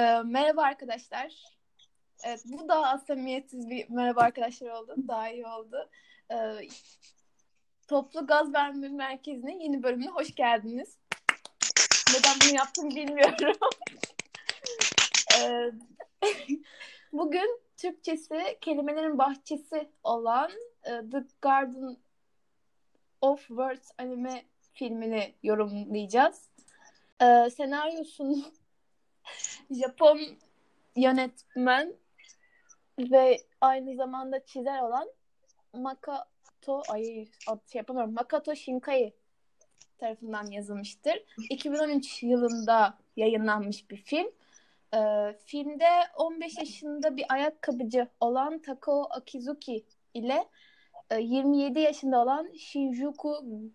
Ee, merhaba arkadaşlar. Evet, bu daha az samimiyetsiz bir merhaba arkadaşlar oldu. Daha iyi oldu. Ee, Toplu Gaz Verme Merkezi'nin yeni bölümüne hoş geldiniz. Neden bunu yaptım bilmiyorum. ee, bugün Türkçesi kelimelerin bahçesi olan e, The Garden of Words anime filmini yorumlayacağız. Ee, senaryosunu Japon yönetmen ve aynı zamanda çizer olan Makato ay şey yapamıyorum. Makato Shinkai tarafından yazılmıştır. 2013 yılında yayınlanmış bir film. Ee, filmde 15 yaşında bir ayakkabıcı olan Takao Akizuki ile 27 e, yaşında olan Shinjuku'nun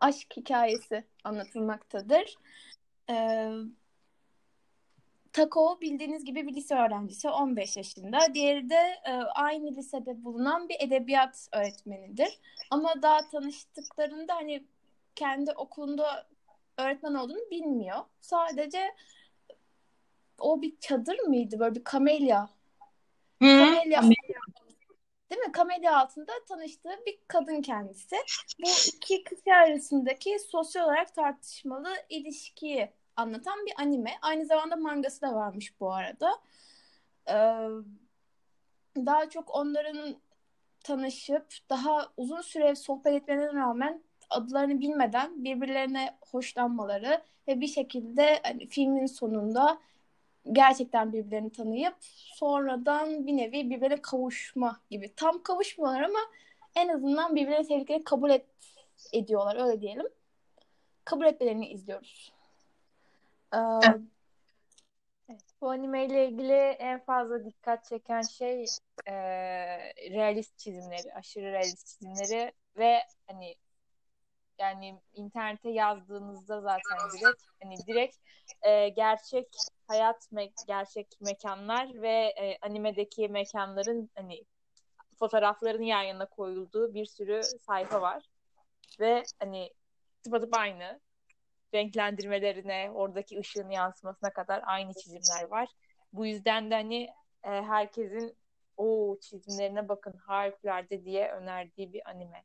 aşk hikayesi anlatılmaktadır. Ee, Tako bildiğiniz gibi bir lise öğrencisi 15 yaşında. Diğeri de e, aynı lisede bulunan bir edebiyat öğretmenidir. Ama daha tanıştıklarında hani kendi okulunda öğretmen olduğunu bilmiyor. Sadece o bir çadır mıydı? Böyle bir kamelya. Hı, kamelya. Değil mi? Kamelya altında tanıştığı bir kadın kendisi. Bu iki kişi arasındaki sosyal olarak tartışmalı ilişkiyi anlatan bir anime. Aynı zamanda mangası da varmış bu arada. Ee, daha çok onların tanışıp daha uzun süre sohbet etmelerine rağmen adlarını bilmeden birbirlerine hoşlanmaları ve bir şekilde hani, filmin sonunda gerçekten birbirlerini tanıyıp sonradan bir nevi birbirine kavuşma gibi. Tam kavuşmuyorlar ama en azından birbirlerini sevdiklerini kabul et, ediyorlar öyle diyelim. Kabul etmelerini izliyoruz. Evet. Bu anime ile ilgili en fazla dikkat çeken şey e, realist çizimleri, aşırı realist çizimleri ve hani yani internete yazdığınızda zaten direkt hani direkt e, gerçek hayat me gerçek mekanlar ve e, animedeki mekanların hani fotoğraflarının yan yana koyulduğu bir sürü sayfa var ve hani tıpatıp aynı renklendirmelerine, oradaki ışığın yansımasına kadar aynı çizimler var. Bu yüzden de hani e, herkesin o çizimlerine bakın harikulade diye önerdiği bir anime.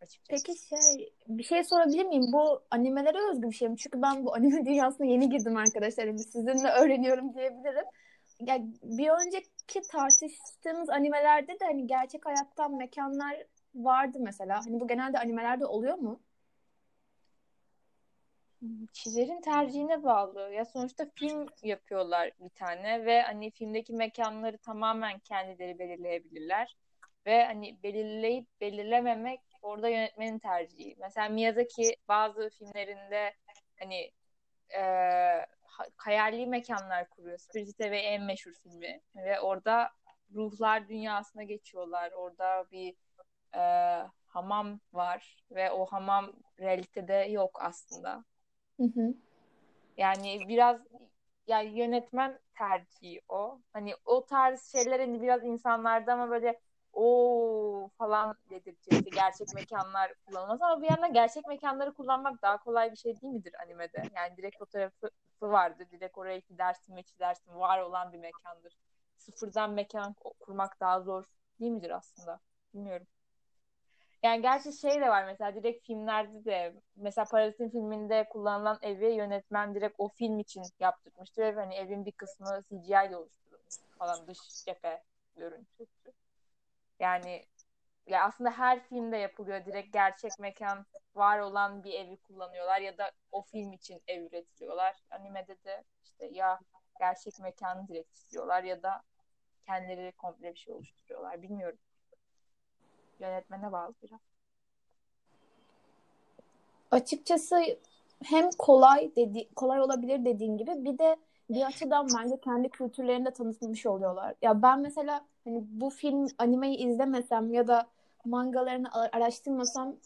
Açıkçası. Peki şey bir şey sorabilir miyim? Bu animelere özgü bir şey mi? Çünkü ben bu anime dünyasına yeni girdim arkadaşlar. Yani sizinle öğreniyorum diyebilirim. Yani bir önceki tartıştığımız animelerde de hani gerçek hayattan mekanlar vardı mesela. Hani bu genelde animelerde oluyor mu? Çizerin tercihine bağlı. Ya sonuçta film yapıyorlar bir tane ve hani filmdeki mekanları tamamen kendileri belirleyebilirler. Ve hani belirleyip belirlememek orada yönetmenin tercihi. Mesela Miyazaki bazı filmlerinde hani e, hayali mekanlar kuruyor. Spirit'e ve en meşhur filmi. Ve orada ruhlar dünyasına geçiyorlar. Orada bir e, hamam var ve o hamam realitede yok aslında. Hı hı. Yani biraz yani yönetmen tercihi o. Hani o tarz şeyler hani biraz insanlarda ama böyle o falan dedirtiyor. gerçek mekanlar kullanılmaz ama bir yandan gerçek mekanları kullanmak daha kolay bir şey değil midir animede? Yani direkt fotoğrafı vardır. Direkt oraya gidersin ve çizersin. Var olan bir mekandır. Sıfırdan mekan kurmak daha zor değil midir aslında? Bilmiyorum. Yani gerçi şey de var mesela direkt filmlerde de mesela Parazit'in filminde kullanılan evi yönetmen direkt o film için yaptırmıştı ve hani evin bir kısmı CGI ile oluşturulmuş falan dış cephe görüntüsü. Yani ya aslında her filmde yapılıyor. Direkt gerçek mekan var olan bir evi kullanıyorlar ya da o film için ev üretiliyorlar. Animede de işte ya gerçek mekanı direkt istiyorlar ya da kendileri komple bir şey oluşturuyorlar. Bilmiyorum yönetmene bağlı biraz. Açıkçası hem kolay dedi kolay olabilir dediğin gibi bir de bir açıdan bence kendi kültürlerini de tanıtmış oluyorlar. Ya ben mesela hani bu film animeyi izlemesem ya da mangalarını araştırmasam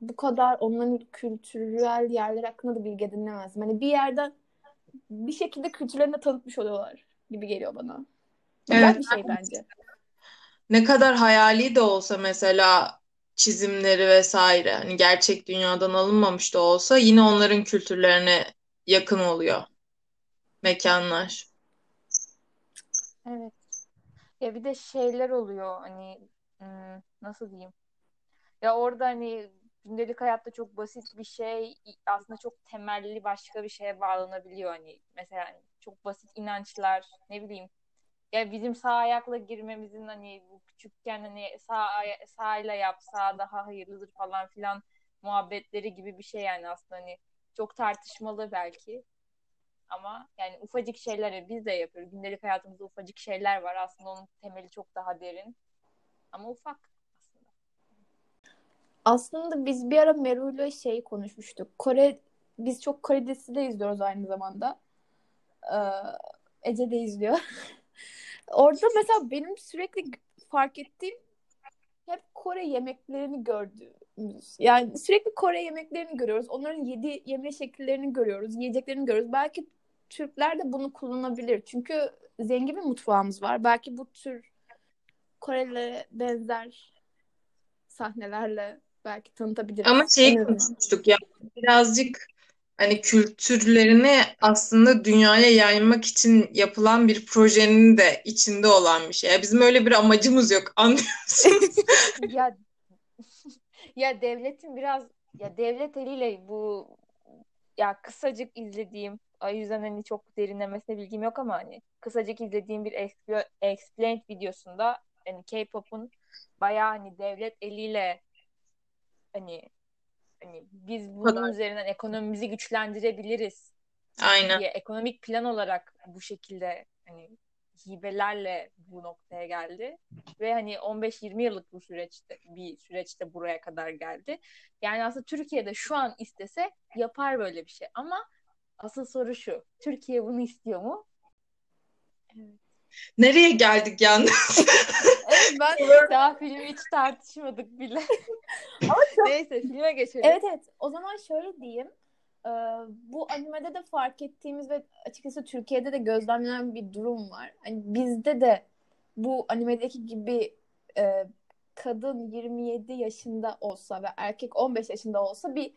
bu kadar onların kültürel yerler hakkında da bilgi edinemezdim. Hani bir yerden bir şekilde kültürlerini de tanıtmış oluyorlar gibi geliyor bana. Güzel evet. bir şey bence ne kadar hayali de olsa mesela çizimleri vesaire hani gerçek dünyadan alınmamış da olsa yine onların kültürlerine yakın oluyor mekanlar. Evet. Ya bir de şeyler oluyor hani nasıl diyeyim? Ya orada hani gündelik hayatta çok basit bir şey aslında çok temelli başka bir şeye bağlanabiliyor hani mesela çok basit inançlar ne bileyim ya bizim sağ ayakla girmemizin hani bu küçükken hani sağ sağıyla yap sağ daha hayırlıdır falan filan muhabbetleri gibi bir şey yani aslında hani çok tartışmalı belki ama yani ufacık şeyler biz de yapıyoruz. Gündelik hayatımızda ufacık şeyler var. Aslında onun temeli çok daha derin. Ama ufak aslında. Aslında biz bir ara Meru'yla şey konuşmuştuk. Kore biz çok Kore dizisi de izliyoruz aynı zamanda. Ee, Ece de izliyor. Orada mesela benim sürekli fark ettiğim hep Kore yemeklerini gördüğümüz. Yani sürekli Kore yemeklerini görüyoruz. Onların yedi yeme şekillerini görüyoruz. Yiyeceklerini görüyoruz. Belki Türkler de bunu kullanabilir. Çünkü zengin bir mutfağımız var. Belki bu tür Korelilere benzer sahnelerle belki tanıtabiliriz. Ama şeyi konuşmuştuk ya birazcık hani kültürlerini aslında dünyaya yaymak için yapılan bir projenin de içinde olan bir şey. bizim öyle bir amacımız yok. Anlıyor musunuz? ya ya devletin biraz ya devlet eliyle bu ya kısacık izlediğim o yüzden hani çok derinlemesine bilgim yok ama hani kısacık izlediğim bir explained videosunda hani K-pop'un bayağı hani devlet eliyle hani hani biz bunun Kadar. üzerinden ekonomimizi güçlendirebiliriz Aynen. diye ekonomik plan olarak bu şekilde hani hibelerle bu noktaya geldi ve hani 15-20 yıllık bu süreçte bir süreçte buraya kadar geldi. Yani aslında Türkiye'de şu an istese yapar böyle bir şey ama asıl soru şu. Türkiye bunu istiyor mu? Evet. Nereye geldik yalnız? evet ben daha filmi hiç tartışmadık bile. Ama çok... Neyse filme geçelim. Evet evet. O zaman şöyle diyeyim. Ee, bu animede de fark ettiğimiz ve açıkçası Türkiye'de de gözlemlenen bir durum var. Hani bizde de bu animedeki gibi e, kadın 27 yaşında olsa ve erkek 15 yaşında olsa bir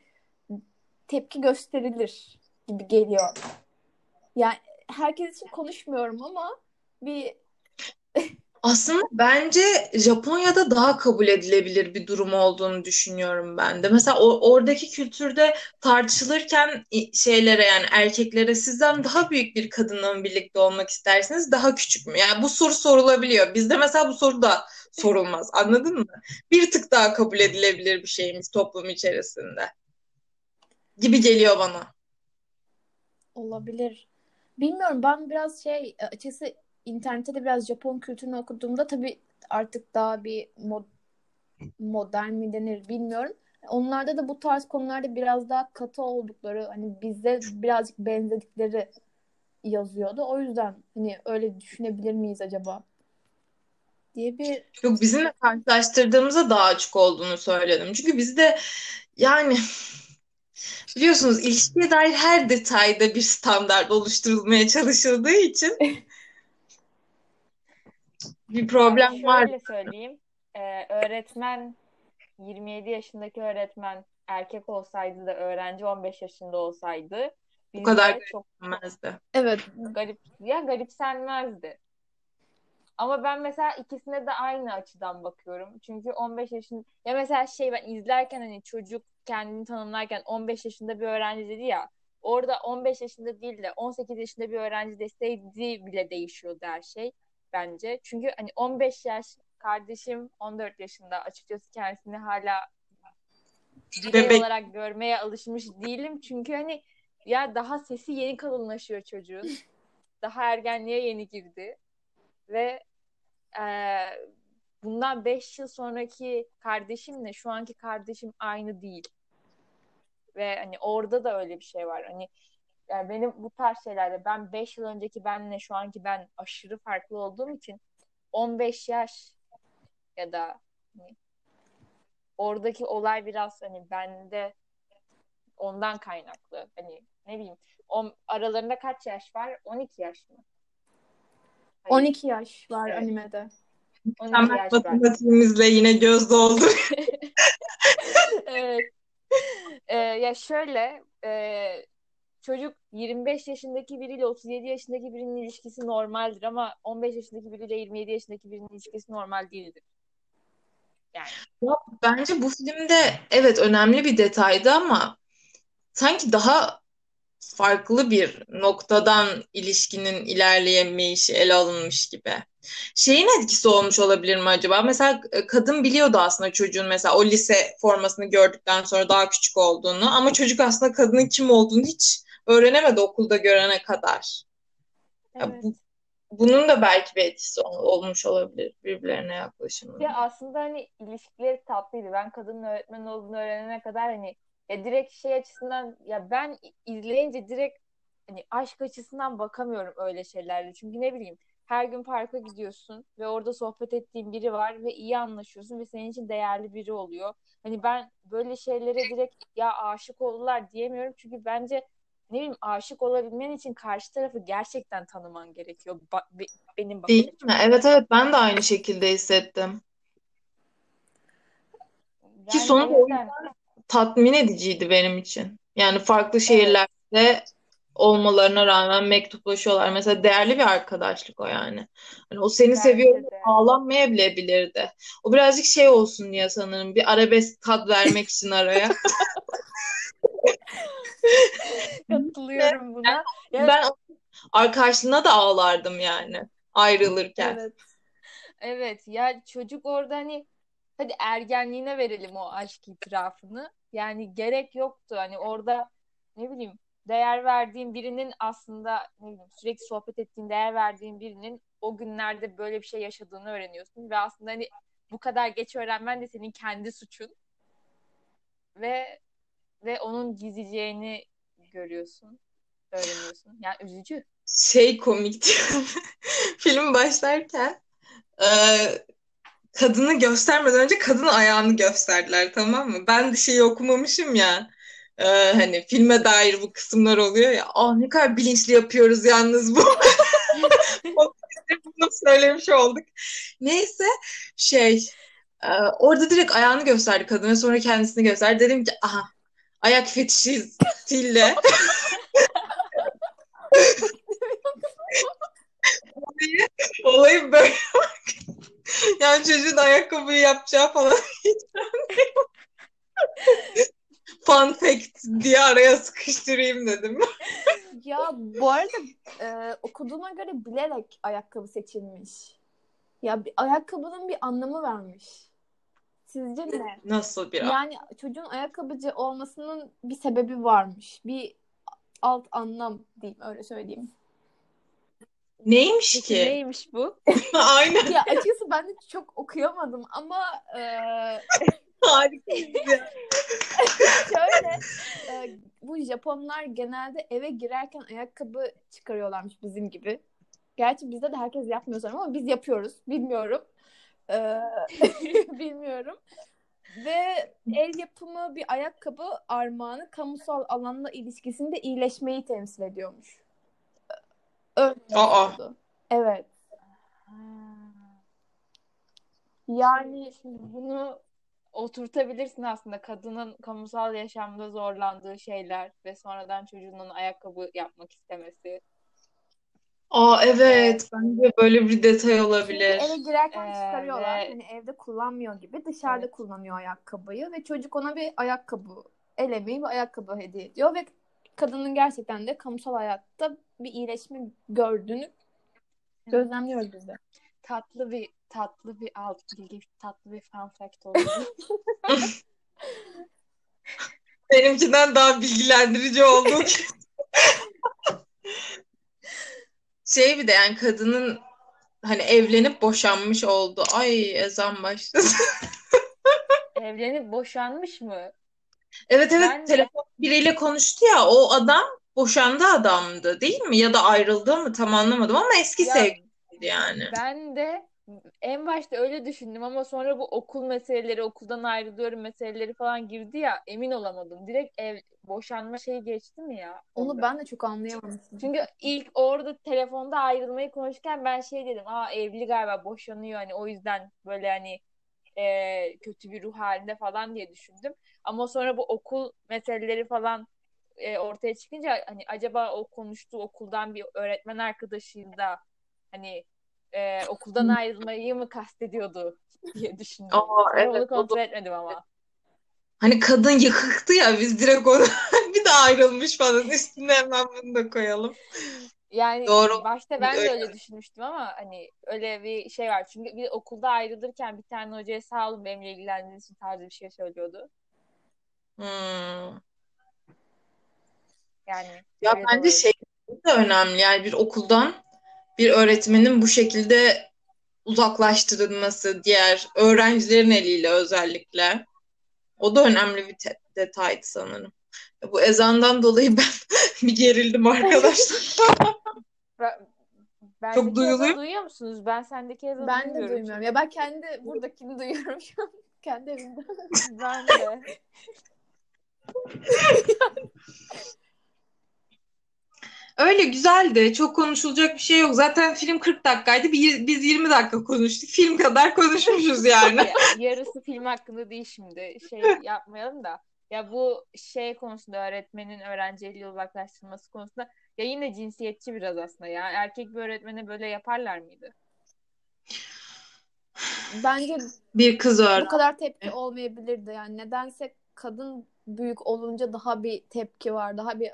tepki gösterilir gibi geliyor. Yani herkes için konuşmuyorum ama bir Aslında bence Japonya'da daha kabul edilebilir bir durum olduğunu düşünüyorum ben de. Mesela o, oradaki kültürde tartışılırken şeylere yani erkeklere sizden daha büyük bir kadınla mı birlikte olmak istersiniz, daha küçük mü? Yani bu soru sorulabiliyor. Bizde mesela bu soru da sorulmaz. Anladın mı? Bir tık daha kabul edilebilir bir şeymiş toplum içerisinde. Gibi geliyor bana. Olabilir. Bilmiyorum ben biraz şey açıkçası internette de biraz Japon kültürünü okuduğumda tabii artık daha bir mod, modern mi denir bilmiyorum. Onlarda da bu tarz konularda biraz daha katı oldukları hani bizde birazcık benzedikleri yazıyordu. O yüzden hani öyle düşünebilir miyiz acaba? diye bir Yok bizimle karşılaştırdığımızda daha açık olduğunu söyledim. Çünkü bizde yani biliyorsunuz ilişkiye dair her detayda bir standart oluşturulmaya çalışıldığı için bir problem yani var. Şöyle söyleyeyim. Ee, öğretmen 27 yaşındaki öğretmen erkek olsaydı da öğrenci 15 yaşında olsaydı bu kadar çok garipsenmezdi. Evet. Garip ya garipsenmezdi. Ama ben mesela ikisine de aynı açıdan bakıyorum. Çünkü 15 yaşında ya mesela şey ben izlerken hani çocuk kendini tanımlarken 15 yaşında bir öğrenci dedi ya orada 15 yaşında değil de 18 yaşında bir öğrenci deseydi bile değişiyordu her şey bence. Çünkü hani 15 yaş kardeşim 14 yaşında açıkçası kendisini hala birey olarak görmeye alışmış değilim. Çünkü hani ya daha sesi yeni kalınlaşıyor çocuğun. Daha ergenliğe yeni girdi. Ve e, bundan 5 yıl sonraki kardeşimle şu anki kardeşim aynı değil. Ve hani orada da öyle bir şey var. Hani yani benim bu tarz şeylerde ben 5 yıl önceki benle şu anki ben aşırı farklı olduğum için 15 yaş ya da hani, oradaki olay biraz hani bende ondan kaynaklı. Hani ne bileyim on, aralarında kaç yaş var? 12 yaş mı? Hayır. 12 yaş var evet. animede. 12 Hemen yaş matematiğimizle yine göz doldu. evet. Ee, ya şöyle e, çocuk 25 yaşındaki biriyle 37 yaşındaki birinin ilişkisi normaldir ama 15 yaşındaki biriyle 27 yaşındaki birinin ilişkisi normal değildir. Yani. Ya, bence bu filmde evet önemli bir detaydı ama sanki daha farklı bir noktadan ilişkinin ilerleyemeyişi ele alınmış gibi. Şeyin etkisi olmuş olabilir mi acaba? Mesela e, kadın biliyordu aslında çocuğun mesela o lise formasını gördükten sonra daha küçük olduğunu ama çocuk aslında kadının kim olduğunu hiç öğrenemedi okulda görene kadar. Evet. bu, bunun da belki bir etkisi olmuş olabilir birbirlerine yaklaşımında. Ya aslında hani ilişkileri tatlıydı. Ben kadının öğretmen olduğunu öğrenene kadar hani ya direkt şey açısından ya ben izleyince direkt hani aşk açısından bakamıyorum öyle şeylerle. Çünkü ne bileyim her gün parka gidiyorsun ve orada sohbet ettiğin biri var ve iyi anlaşıyorsun ve senin için değerli biri oluyor. Hani ben böyle şeylere direkt ya aşık oldular diyemiyorum çünkü bence ne bileyim aşık olabilmen için karşı tarafı gerçekten tanıman gerekiyor. Ba- benim bakış Değil mi? Evet evet ben de aynı şekilde hissettim. Yani Ki sonunda o yüzden tatmin ediciydi benim için. Yani farklı şehirlerde evet. olmalarına rağmen mektuplaşıyorlar. Mesela değerli bir arkadaşlık o yani. Hani o seni seviyor bağlanmayabilirdi. O birazcık şey olsun diye sanırım. Bir arabesk tat vermek için araya. Katılıyorum buna. Yani, ben arkadaşlığına da ağlardım yani ayrılırken. Evet. Evet ya çocuk orada hani hadi ergenliğine verelim o aşk itirafını. Yani gerek yoktu. Hani orada ne bileyim değer verdiğin birinin aslında ne bileyim sürekli sohbet ettiğin, değer verdiğin birinin o günlerde böyle bir şey yaşadığını öğreniyorsun ve aslında hani bu kadar geç öğrenmen de senin kendi suçun. Ve ve onun gizleyeceğini görüyorsun, öğreniyorsun. Yani üzücü. Şey komikti. Film başlarken e, kadını göstermeden önce kadın ayağını gösterdiler tamam mı? Ben de şeyi okumamışım ya. E, hani filme dair bu kısımlar oluyor ya. Ah ne kadar bilinçli yapıyoruz yalnız bu. Bunu söylemiş olduk. Neyse şey e, orada direkt ayağını gösterdi kadına sonra kendisini gösterdi. Dedim ki aha ayak fetişiyle olayı, olayı böyle yani çocuğun ayakkabıyı yapacağı falan hiç Fun fact diye araya sıkıştırayım dedim. ya bu arada e, okuduğuma göre bilerek ayakkabı seçilmiş. Ya bir, ayakkabının bir anlamı vermiş. Sizce ne? Nasıl bir Yani çocuğun ayakkabıcı olmasının bir sebebi varmış. Bir alt anlam diyeyim öyle söyleyeyim. Neymiş Peki, ki? Neymiş bu? Aynen. Ya açıkçası ben de çok okuyamadım ama e... Harika. Şöyle e, bu Japonlar genelde eve girerken ayakkabı çıkarıyorlarmış bizim gibi. Gerçi bizde de herkes yapmıyor sanırım ama biz yapıyoruz. Bilmiyorum. Ee, bilmiyorum. Ve el yapımı bir ayakkabı armağanı kamusal alanla ilişkisinde iyileşmeyi temsil ediyormuş. Öyle Aa. oldu. Evet. Yani şimdi bunu oturtabilirsin aslında kadının kamusal yaşamda zorlandığı şeyler ve sonradan çocuğunun ayakkabı yapmak istemesi Aa evet. Bence böyle bir detay olabilir. Çünkü eve girerken Ee, çıkarıyorlar. ve- Hani evde kullanmıyor gibi dışarıda Evet. kullanıyor ayakkabıyı ve çocuk ona bir ayakkabı, el emeği bir ayakkabı hediye ediyor ve kadının gerçekten de kamusal hayatta bir iyileşme gördüğünü gözlemliyoruz biz de. tatlı bir tatlı bir alt bilgi, tatlı bir fun fact oldu. Benimkinden daha bilgilendirici oldu. Şey bir de yani kadının hani evlenip boşanmış oldu. Ay ezan başladı. Evlenip boşanmış mı? Evet evet ben telefon de... biriyle konuştu ya o adam boşandı adamdı değil mi? Ya da ayrıldı mı tam anlamadım ama eski ya, sevgilisiydi yani. Ben de en başta öyle düşündüm ama sonra bu okul meseleleri, okuldan ayrılıyorum meseleleri falan girdi ya emin olamadım. Direkt ev boşanma şeyi geçti mi ya? Onu orada? ben de çok anlayamamıştım. Çünkü ilk orada telefonda ayrılmayı konuşurken ben şey dedim. Aa evli galiba boşanıyor hani o yüzden böyle hani e, kötü bir ruh halinde falan diye düşündüm. Ama sonra bu okul meseleleri falan e, ortaya çıkınca hani acaba o konuştuğu okuldan bir öğretmen arkadaşıyla hani e, okuldan ayrılmayı mı kastediyordu diye düşündüm. Aa, Sonra evet, onu o kontrol da- etmedim ama. Hani kadın yıkıktı ya biz direkt onu bir de ayrılmış falan üstüne hemen bunu da koyalım. Yani Doğru. başta ben de Öyle. düşünmüştüm ama hani öyle bir şey var. Çünkü bir okulda ayrılırken bir tane hocaya sağ olun benimle ilgilendiğiniz için tarzı bir şey söylüyordu. Hmm. Yani Ya bence şey de önemli yani bir okuldan bir öğretmenin bu şekilde uzaklaştırılması diğer öğrencilerin eliyle özellikle. O da önemli bir te- detaydı sanırım. Bu ezandan dolayı ben bir gerildim arkadaşlar. Ben, Çok duyuluyor. duyuyor musunuz? Ben sendeki ezanı Ben de duymuyorum. duymuyorum. Ya ben kendi buradakini duyuyorum şu an. Kendi evimde. Ben de. Öyle güzeldi. Çok konuşulacak bir şey yok. Zaten film 40 dakikaydı. Biz 20 dakika konuştuk. Film kadar konuşmuşuz yani. Ya, yarısı film hakkında değil şimdi. Şey yapmayalım da. Ya bu şey konusunda öğretmenin öğrenciyle uzaklaştırması konusunda ya yine cinsiyetçi biraz aslında ya. Erkek bir öğretmene böyle yaparlar mıydı? Bence Bir kız bu öğrenci. kadar tepki olmayabilirdi. Yani nedense kadın büyük olunca daha bir tepki var. Daha bir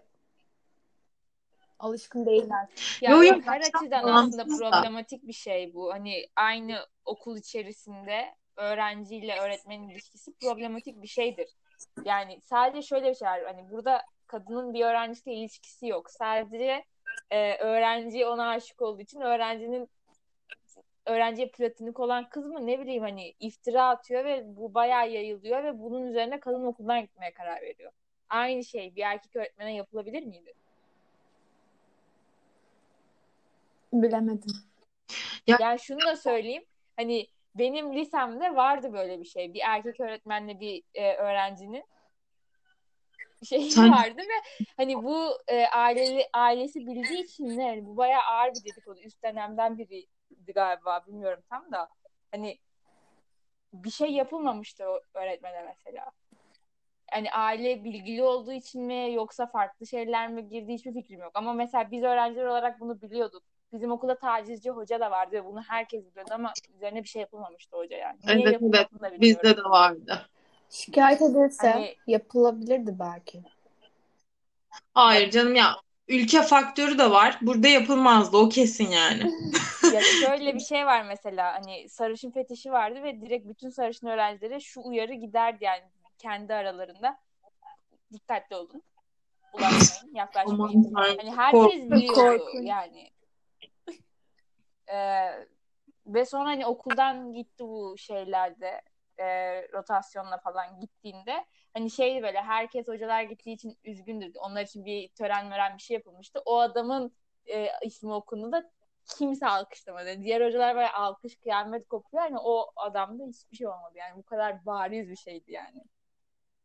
alışkın değiller. Ya Yo, yo, yok, her açıdan aslında da. problematik bir şey bu. Hani aynı okul içerisinde öğrenciyle öğretmenin ilişkisi problematik bir şeydir. Yani sadece şöyle bir şey var. Hani burada kadının bir öğrenciyle ilişkisi yok. Sadece e, öğrenci ona aşık olduğu için öğrencinin öğrenciye platonik olan kız mı ne bileyim hani iftira atıyor ve bu bayağı yayılıyor ve bunun üzerine kadın okuldan gitmeye karar veriyor. Aynı şey bir erkek öğretmene yapılabilir miydi? Bilemedim. Yani şunu da söyleyeyim. Hani benim lisemde vardı böyle bir şey. Bir erkek öğretmenle bir e, öğrencinin şeyi Sen- vardı ve hani bu e, aileli ailesi bildiği için ne yani bu bayağı ağır bir dedikodu. Üst dönemden biriydi galiba bilmiyorum tam da. Hani bir şey yapılmamıştı o öğretmene mesela. Yani aile bilgili olduğu için mi yoksa farklı şeyler mi girdi hiçbir fikrim yok. Ama mesela biz öğrenciler olarak bunu biliyorduk. Bizim okulda tacizci hoca da vardı ve bunu herkes biliyordu ama üzerine bir şey yapılmamıştı hoca yani. Niye Evet evet. Bizde de vardı. Şikayet edilse Hani- yapılabilirdi belki. Hayır canım ya ülke faktörü de var. Burada yapılmazdı o kesin yani. Ya şöyle bir şey var mesela hani sarışın fetişi vardı ve direkt bütün sarışın öğrencilere şu uyarı giderdi yani kendi aralarında. Dikkatli olun. Ulaşmayın, yaklaşmayın. Aman. Hani herkes biliyordu yani. Ee, ve sonra hani okuldan gitti bu şeylerde e, rotasyonla falan gittiğinde hani şey böyle herkes hocalar gittiği için üzgündür. Onlar için bir tören mören bir şey yapılmıştı. O adamın e, ismi okundu da kimse alkışlamadı. Diğer hocalar böyle alkış kıyamet kopuyor. Yani o adamda hiçbir şey olmadı. Yani bu kadar bariz bir şeydi yani.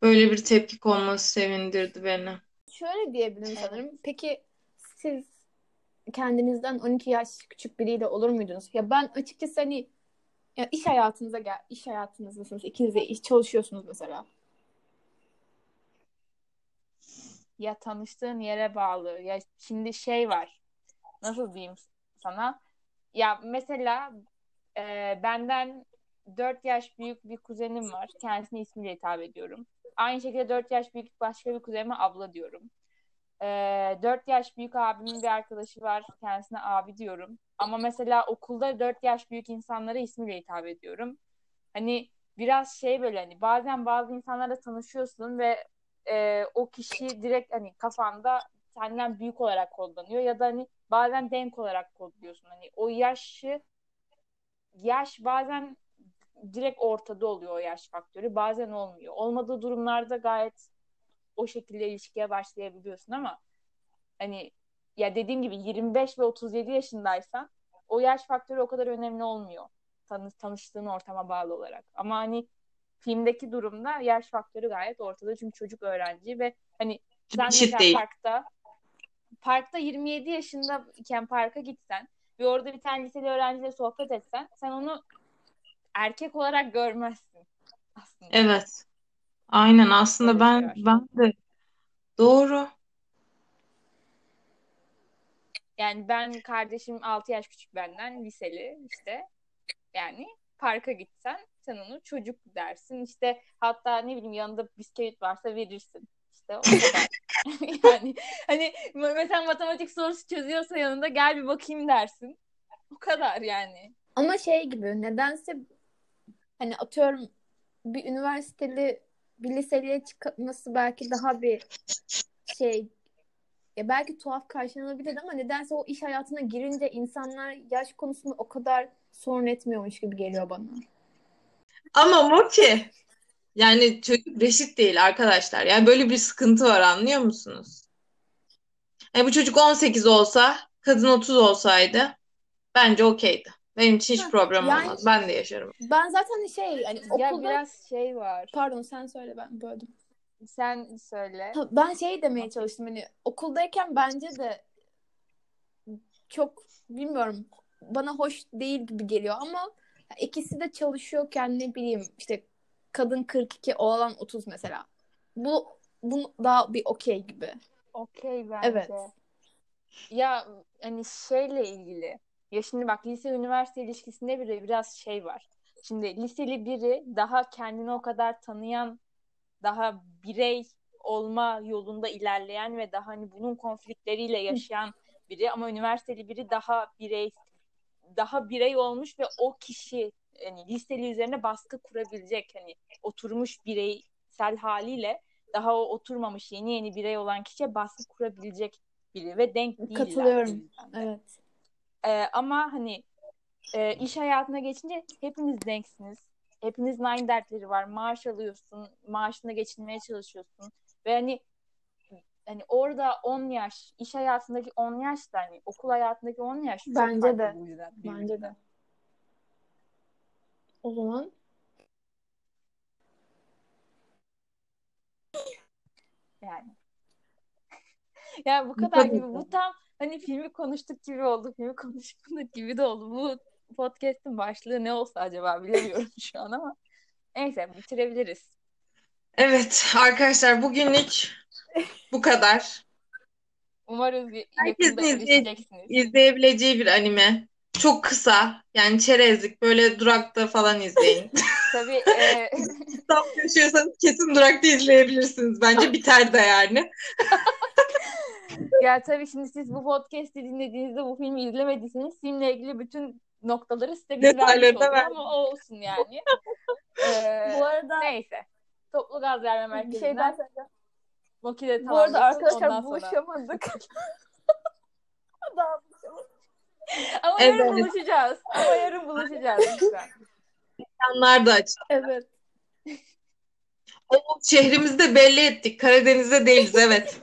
Böyle bir tepki konması sevindirdi beni. Şöyle diyebilirim sanırım. Peki siz kendinizden 12 yaş küçük biriyle olur muydunuz? Ya ben açıkçası hani ya iş hayatınıza gel, iş hayatınızdasınız. İkiniz de iş çalışıyorsunuz mesela. Ya tanıştığın yere bağlı. Ya şimdi şey var. Nasıl diyeyim sana? Ya mesela e, benden 4 yaş büyük bir kuzenim var. Kendisine ismiyle hitap ediyorum. Aynı şekilde 4 yaş büyük başka bir kuzenime abla diyorum. E, 4 yaş büyük abimin bir arkadaşı var. Kendisine abi diyorum. Ama mesela okulda 4 yaş büyük insanlara ismiyle hitap ediyorum. Hani biraz şey böyle hani bazen bazı insanlarla tanışıyorsun ve e, o kişi direkt hani kafanda senden büyük olarak kodlanıyor ya da hani bazen denk olarak kodluyorsun. Hani o yaşı yaş bazen direkt ortada oluyor o yaş faktörü. Bazen olmuyor. Olmadığı durumlarda gayet o şekilde ilişkiye başlayabiliyorsun ama hani ya dediğim gibi 25 ve 37 yaşındaysan o yaş faktörü o kadar önemli olmuyor. Tanı, tanıştığın ortama bağlı olarak. Ama hani filmdeki durumda yaş faktörü gayet ortada. Çünkü çocuk öğrenci ve hani sen mesela parkta parkta 27 yaşında iken parka gitsen ve orada bir tane liseli öğrenciyle sohbet etsen sen onu erkek olarak görmezsin aslında. Evet. Aynen aslında ben var. ben de doğru. Yani ben kardeşim 6 yaş küçük benden liseli işte. Yani parka gitsen sen onu çocuk dersin. İşte hatta ne bileyim yanında bisküvit varsa verirsin. İşte o kadar. yani hani mesela matematik sorusu çözüyorsa yanında gel bir bakayım dersin. O kadar yani. Ama şey gibi nedense hani atıyorum bir üniversiteli bir liseliye çıkması belki daha bir şey ya belki tuhaf karşılanabilir ama nedense o iş hayatına girince insanlar yaş konusunda o kadar sorun etmiyormuş gibi geliyor bana. Ama Moki yani çocuk reşit değil arkadaşlar. Yani böyle bir sıkıntı var anlıyor musunuz? Yani bu çocuk 18 olsa, kadın 30 olsaydı bence okeydi. Benim için hiç problem yani- olmaz. Ben de yaşarım. Ben zaten şey hani Ya okulda biraz şey var. pardon sen söyle ben böldüm. Sen söyle. Ben şey demeye çalıştım hani okuldayken bence de çok bilmiyorum bana hoş değil gibi geliyor ama ikisi de çalışıyorken ne bileyim işte kadın 42 oğlan 30 mesela. Bu bu daha bir okey gibi. Okey bence. Evet. Ya hani şeyle ilgili. Ya şimdi bak lise üniversite ilişkisinde bile biraz şey var. Şimdi liseli biri daha kendini o kadar tanıyan, daha birey olma yolunda ilerleyen ve daha hani bunun konfliktleriyle yaşayan biri ama üniversiteli biri daha birey daha birey olmuş ve o kişi hani liseli üzerine baskı kurabilecek hani oturmuş bireysel haliyle daha o oturmamış yeni yeni birey olan kişiye baskı kurabilecek biri ve denk değiller. Katılıyorum. Evet. Ee, ama hani e, iş hayatına geçince hepiniz denksiniz. Hepinizin aynı dertleri var. Maaş alıyorsun, maaşına geçinmeye çalışıyorsun ve hani hani orada 10 yaş, iş hayatındaki 10 yaş da hani okul hayatındaki 10 yaş çok Bence farklı de. bu yüzden. Bence de. O zaman Yani. ya bu kadar. gibi. Bu tam hani filmi konuştuk gibi oldu. Filmi konuşmadık gibi de oldu. Bu podcast'in başlığı ne olsa acaba bilemiyorum şu an ama. Neyse bitirebiliriz. Evet arkadaşlar bugünlük bu kadar. Umarız Herkesin izleye-. İzleyebileceği bir anime. Çok kısa. Yani çerezlik. Böyle durakta falan izleyin. Tabii e, Tam yaşıyorsanız kesin durakta izleyebilirsiniz. Bence biter de yani. ya tabii şimdi siz bu podcast'i dinlediğinizde bu filmi izlemediyseniz filmle ilgili bütün noktaları size biz vermiş olduk ama olsun yani. Ee, bu arada neyse. Toplu gaz verme merkezinden şey daha söyleyeceğim. Moki de Bu arada arkadaşlar buluşamadık. Daha buluşamadık. Ama yarın Evet. buluşacağız. Ama yarın buluşacağız lütfen. Yanlar da açık. Evet. O şehrimizi de belli ettik. Karadeniz'de değiliz evet.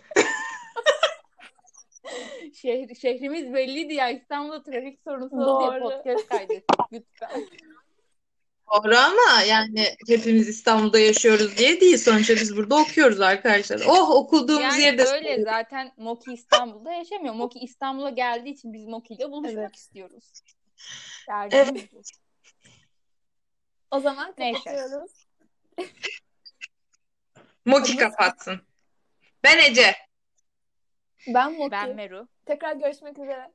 Şehir, şehrimiz belliydi ya. İstanbul'da trafik sorunsu diye Doğru. podcast kaydettik lütfen. Doğru ama yani hepimiz İstanbul'da yaşıyoruz diye değil. Sonuçta biz burada okuyoruz arkadaşlar. Oh okuduğumuz Yani yerde öyle zaten Moki İstanbul'da yaşamıyor. Moki İstanbul'a geldiği için biz Moki ile buluşmak Evet. istiyoruz. Derdimiz Evet. bu. O zaman kapatıyoruz. Moki kapatsın. Ben Ece. Ben Moki. Ben Meru. Tekrar görüşmek üzere.